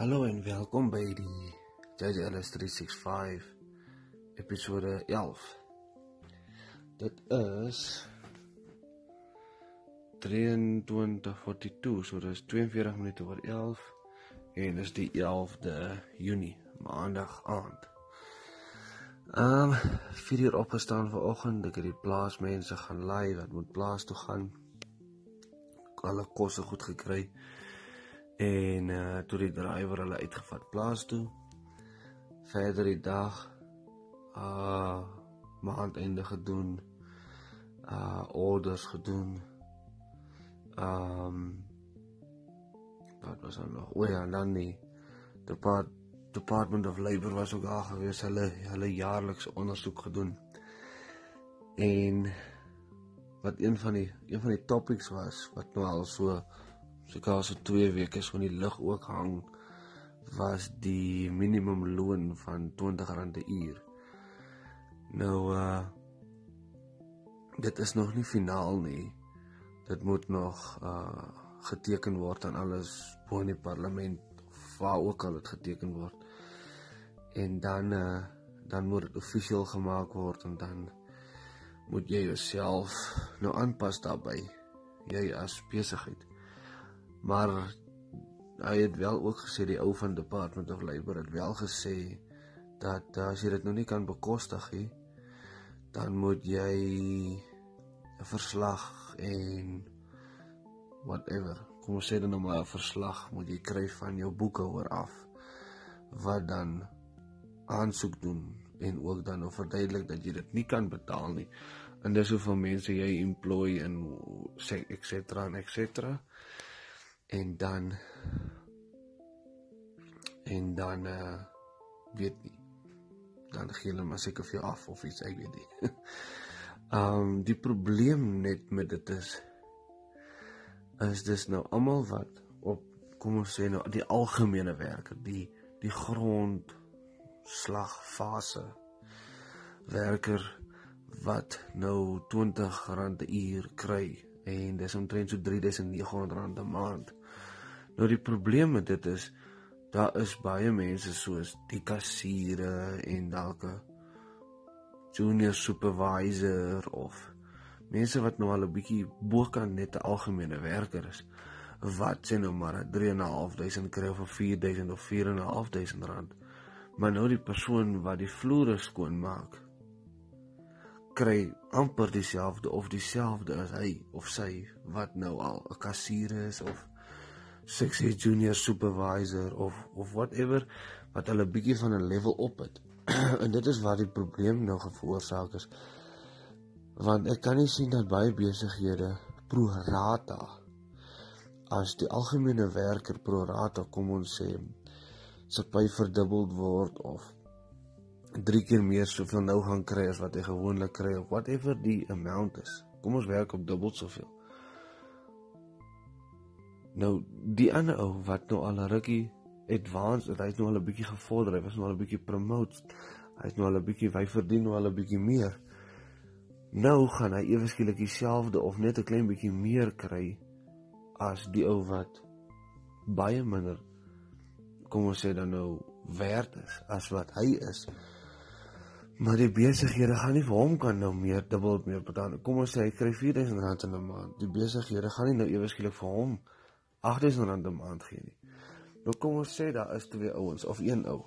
Hallo en welkom by die JJLS 365 episode 11. Dit is 23:42, so dis 42 minute oor 11 en dis die 11de Junie, maandag aand. Ehm um, 4 uur opgestaan vanoggend, ek het die plaasmense gaan lei wat moet plaas toe gaan. Alle kosse goed gekry en uh toe die drywer hulle uitgevat plaas toe. Verder die dag uh maandeinde gedoen. Uh orders gedoen. Ehm um, wat was dan nog? O ja, dan die depart Department of Labour was ook daar gewees. Hulle hulle jaarlikse ondersoek gedoen. En wat een van die een van die topics was wat nou al so seker so 2 weke so in die lug ook hang was die minimum loon van R20 'n uur. Nou uh dit is nog nie finaal nie. Dit moet nog uh geteken word aan alles bo in die parlement waar ook al dit geteken word. En dan uh dan moet dit offisieel gemaak word en dan moet jy jouself nou aanpas daarbey. Jy as besigheid. Maar hy het wel ook gesê die ou van Department of Labour het wel gesê dat uh, as jy dit nou nie kan bekostig nie, dan moet jy 'n verslag en whatever. Kom ons sê dan nou maar 'n verslag moet jy kry van jou boekhouer af wat dan aansoek doen en ook dan nou verduidelik dat jy dit nie kan betaal nie. En dis hoeveel mense jy employ en sê et cetera en et cetera en dan en dan uh weet nie dan gee hulle maar seker vir jou af of iets ek weet nie. um die probleem net met dit is is dis nou almal wat op kom ons sê nou die algemene werker, die die grond slagfase werker wat nou R20 'n uur kry en dis omtrent so R3900 'n maand. Nou die probleem met dit is daar is baie mense soos die kassiere en dalk 'n junior supervisor of mense wat nou al 'n bietjie bokant net 'n algemene werker is wat sê nou maar 3.500 kry of 4000 of 4.500 rand. Maar nou die persoon wat die vloere skoon maak kry amper dieselfde of dieselfde as hy of sy wat nou al 'n kassier is of sexy junior supervisor of of whatever wat hulle bietjie van 'n level op het. en dit is waar die probleem nou veroorsaak is. Want ek kan nie sien dat baie besighede pro rata as die algemene werker pro rata kom ons sê se pay verdubbel word of drie keer meer soveel nou gaan kry as wat hy gewoonlik kry of whatever die amount is. Kom ons werk op dubbel soveel. Nou die ander ou wat nou al 'n rukkie advanced, hy's nou al 'n bietjie gevorder, hy was nou al 'n bietjie promoted. Hy's nou al 'n bietjie hy verdien nou al 'n bietjie meer. Nou gaan hy ewe skielik dieselfde of net 'n klein bietjie meer kry as die ou wat baie minder kom ons sê dan nou werd is as wat hy is. Maar die besighede gaan nie vir hom kan nou meer dubbel meer betaal. Kom ons sê hy kry R4000 in 'n maand. Die besighede gaan nie nou ewe skielik vir hom R8000 'n maand gee nie. Nou kom ons sê daar is twee ouens of een ou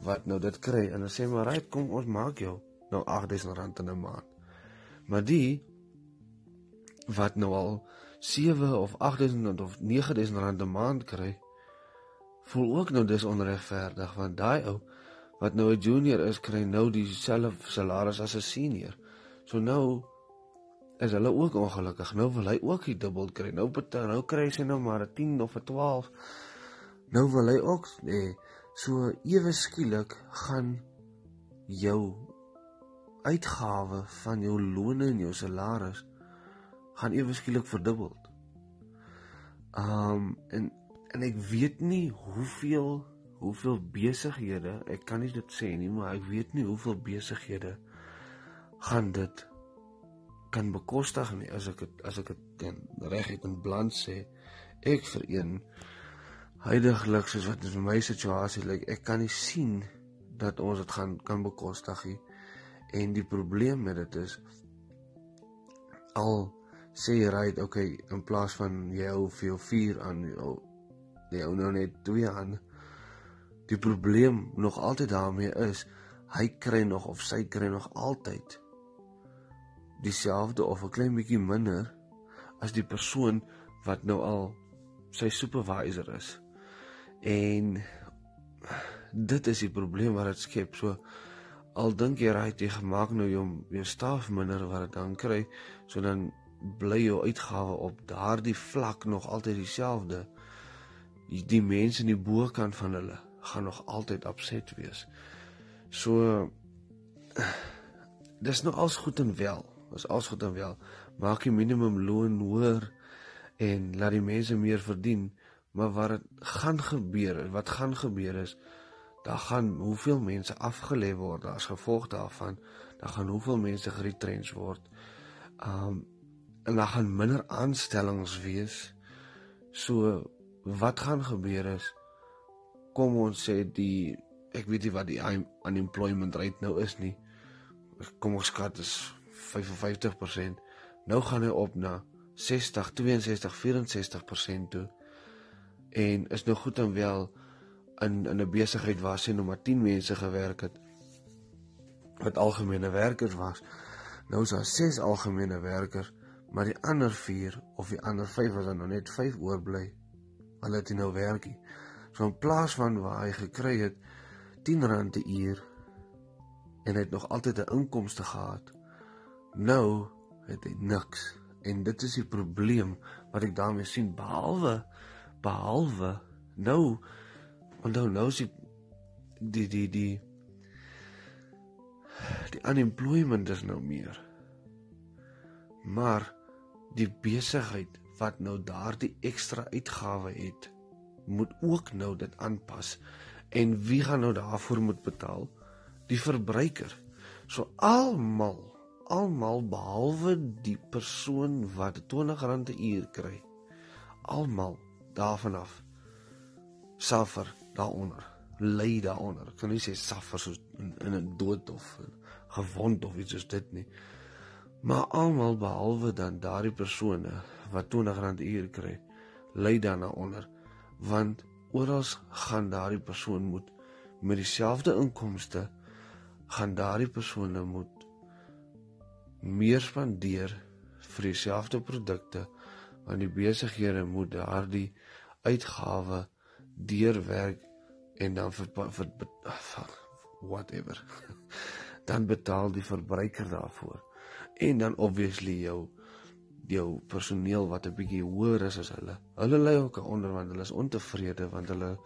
wat nou dit kry en dan sê maar right kom ons maak jou nou R8000 in 'n maand. Maar die wat nou al 7 of 8000 of 9000 rand 'n maand kry voel ook nou dis onregverdig want daai ou wat nou 'n junior is kry nou dieselfde salaris as 'n senior. So nou is hulle ook ongelukkig. Nou wil hy ook die dubbel kry. Nou betaal, nou kry hy nou maar 'n 10 of 'n 12. Nou wil hy ook nee, so ewe skielik gaan jou uitgawe van jou loone en jou salaris gaan ewe skielik verdubbel. Um en en ek weet nie hoeveel hoeveel besighede, ek kan nie dit sê nie, maar ek weet nie hoeveel besighede gaan dit kan bekostig nie as ek het, as ek dit reg het in balans sê ek vir een huidigelik soos wat vir my situasie lyk, ek kan nie sien dat ons dit gaan kan bekostig nie. En die probleem met dit is al sê jy ry, okay, in plaas van jy hou vir jou 4 aan jy hou nou net 2 aan. Die probleem nog altyd daarmee is hy kry nog of sy kry nog altyd dieselfde of 'n klein bietjie minder as die persoon wat nou al sy supervisor is. En dit is die probleem wat dit skep. So al dink jy raai jy gemaak nou jou jou staf minder wat dit dan kry, so dan bly jou uitgawe op daardie vlak nog altyd dieselfde. Die mense in die bokant van hulle gaan nog altyd opset wees. So dis nou alles goed en wel. Dis alles goed en wel. Maak die minimum loon hoër en laat die mense meer verdien, maar wat gaan gebeur? Wat gaan gebeur is daar gaan hoeveel mense afgelê word as gevolg daarvan. Daar gaan hoeveel mense geretrench word. Um en daar gaan minder aanstellings wees. So wat gaan gebeur is kom ons sê die ek weet nie wat die unemployment rate nou is nie. Kom ons skat is 55%. Nou gaan hy op na 60, 62, 64% toe. En is nou goed en wel in in 'n besigheid waar sien nou maar 10 mense gewerk het wat algemene werkers was. Nou is daar 6 algemene werkers, maar die ander 4 of die ander 5 was dan nou net 5 oorbly. Hulle het nou werkie. So in plaas van waar hy gekry het 10 rand per uur en hy het nog altyd 'n inkomste gehad. Nou het hy niks en dit is die probleem wat ek daarmee sien behalwe behalwe nou want nou nou is die die die die die unemployment is nou meer. Maar die besigheid wat nou daardie ekstra uitgawe het, moet ook nou dit aanpas. En wie gaan nou daarvoor moet betaal? Die verbruiker. So almal, almal behalwe die persoon wat R20 'n uur kry. Almal daarvan af suffer daaronder. Ly daaronder. Ek kan nie sê suffer soos in, in 'n dood of gewond of iets soos dit nie. Maar almal behalwe dan daardie persone wat R20 'n uur kry, ly daaronder want oral gaan daardie persoon moet met dieselfde inkomste gaan daardie persone moet meer spandeer vir dieselfde produkte want die besighede moet daardie uitgawe deurwerk en dan vir, vir, vir whatever. Dan betaal die verbruiker daarvoor. En dan obviously jou jou personeel wat 'n bietjie hoër is as hulle. Hulle lê ook onder want hulle is ontevrede want hulle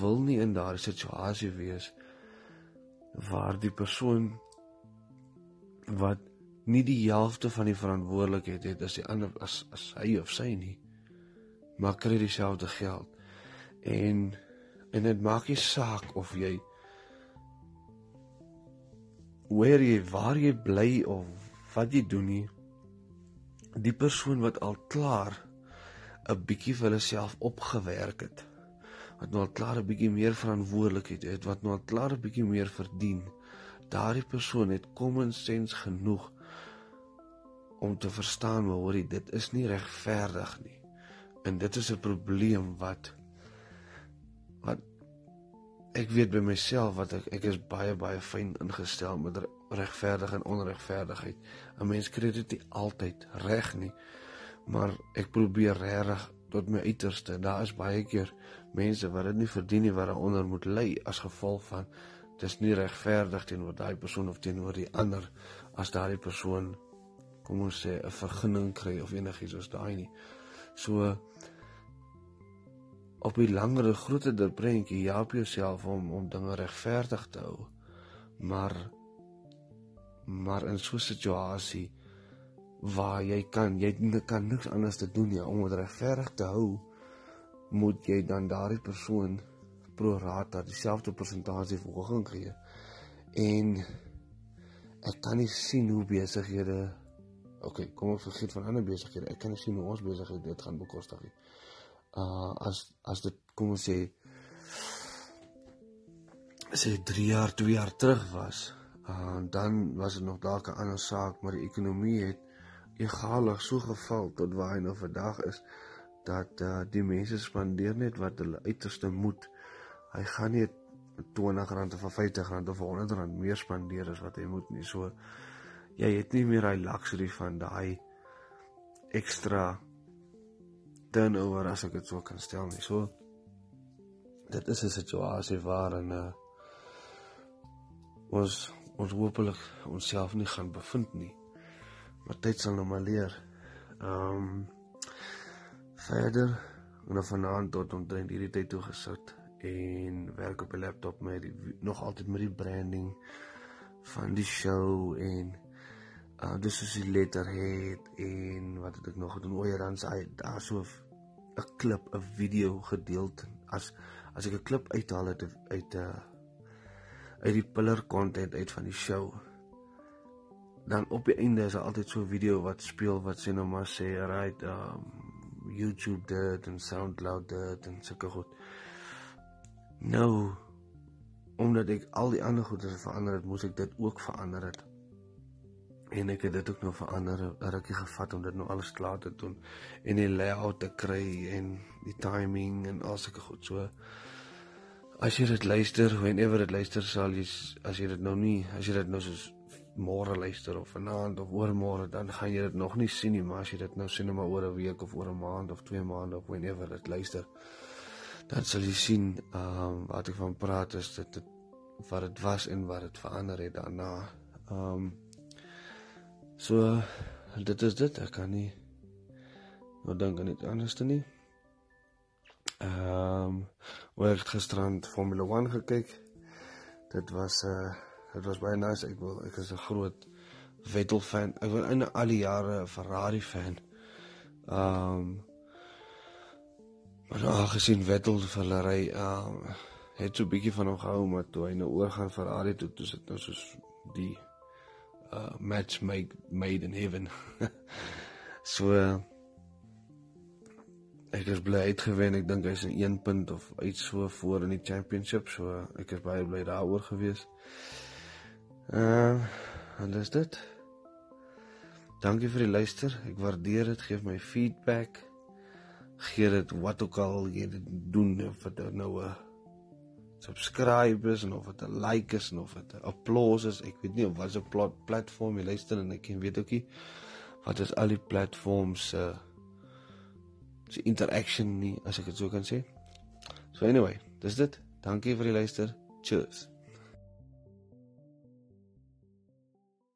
wil nie in daardie situasie wees waar die persoon wat nie die helfte van die verantwoordelikheid het as die ander as as hy of sy nie maar kry dieselfde geld. En en dit maak nie saak of jy waar jy waar jy bly of wat jy doen nie die persoon wat al klaar 'n bietjie vir hulle self opgewerk het wat nou al klaar 'n bietjie meer verantwoordelikheid het wat nou al klaar 'n bietjie meer verdien daardie persoon het common sense genoeg om te verstaan maar hoorie dit is nie regverdig nie. En dit is 'n probleem wat ek weet by myself wat ek ek is baie baie fyn ingestel met regverdig en onregverdigheid. 'n Mens kry dit nie altyd reg nie. Maar ek probeer regtig tot my uiterste. Daar is baie keer mense wat dit nie verdien nie wat daaronder moet ly as gevolg van dis nie regverdig teenoor daai persoon of teenoor die ander as daai persoon kom ons sê 'n vergunning kry of enigiets soos daai nie. So op 'n langer groter prentjie help jouself om om dinge regverdig te hou. Maar maar in so 'n situasie waar jy kan jy kan niks anders te doen ja om dit regverdig te hou moet jy dan daardie persoon pro rata dieselfde persentasie verhoging gee. En ek kan nie sien hoe besighede ok kom ons vergeet van ander besighede. Ek kan nie sien hoe ons besighede dit gaan bekostig nie uh as as dit kom ons sê sê 3 jaar, 2 jaar terug was, uh dan was dit nog dalk 'n ander saak, maar die ekonomie het egalig so geval tot waar hy nou vandag is dat uh die mense spandeer net wat hulle uiterste moet. Hy gaan nie R20 of R50 of R100 meer spandeer as wat hy moet nie. So jy het nie meer daai luxury van daai ekstra turnover as ek dit so kan stel nie. So dit is 'n situasie waarin uh ons ons hopelik onsself nie gaan bevind nie. Maar tyd sal nou maar leer. Ehm um, verder en vanaand tot omtrent hierdie tyd toe gesit en werk op 'n laptop met die, nog altyd met die branding van die show en uh dis is die letterhead en wat het ek nog gedoen? O ja, dan sê daar so 'n klip, 'n video gedeel as as ek 'n klip uithaal uit uit 'n uh, uit die pillar content uit van die show dan op die einde is daar altyd so 'n video wat speel wat sê nou maar sê right um YouTube dit en SoundCloud dit en sulke goed. Nou omdat ek al die ander goeie verander het, moes ek dit ook verander het. En ek het dit ook nou verander, 'n rukkie gevat om dit nou alles klaar te doen en die layout te kry en die timing en al sulke goed. So as jy dit luister, whenever dit luister sal jy as jy dit nou nie, as jy dit nou soos môre luister of vanaand of oormôre dan gaan jy dit nog nie sien nie, maar as jy dit nou sien maar oor 'n week of oor 'n maand of 2 maande of whenever dit luister, dan sal jy sien ehm um, wat ek van praat is dit, dit wat dit was en wat dit verander het daarna. Ehm um, so dit is dit, ek kan nie nou dink aan iets anders te nie. Ehm um, oor gisterand Formule 1 gekyk. Dit was 'n uh, dit was baie nice. Ek wil ek is 'n groot Vettel fan. Ek was in al die jare 'n Ferrari fan. Ehm um, maar nou gesien Vettel vir hulle ry ehm um, het so 'n bietjie van hom gehou maar toe hy nou oorgaan Ferrari toe, toe sit nou soos die uh match made made in heaven. so uh, ek is bly uitgewen. Ek dink hy's in 1 punt of iets so voor in die championship. So ek is baie bly daaroor gewees. Uh, en dis dit. Dankie vir die luister. Ek waardeer dit. Geef my feedback. Gee dit wat ook al jy doen of dit nou 'n subscribe is en of dit 'n like is en of dit 'n applause is. Ek weet nie of wat 'n platform jy luister en ek weet ook nie wat is al die platforms se uh, se interaction nie as ek dit so kan sê. So anyway, dis dit. Dankie vir die luister. Cheers.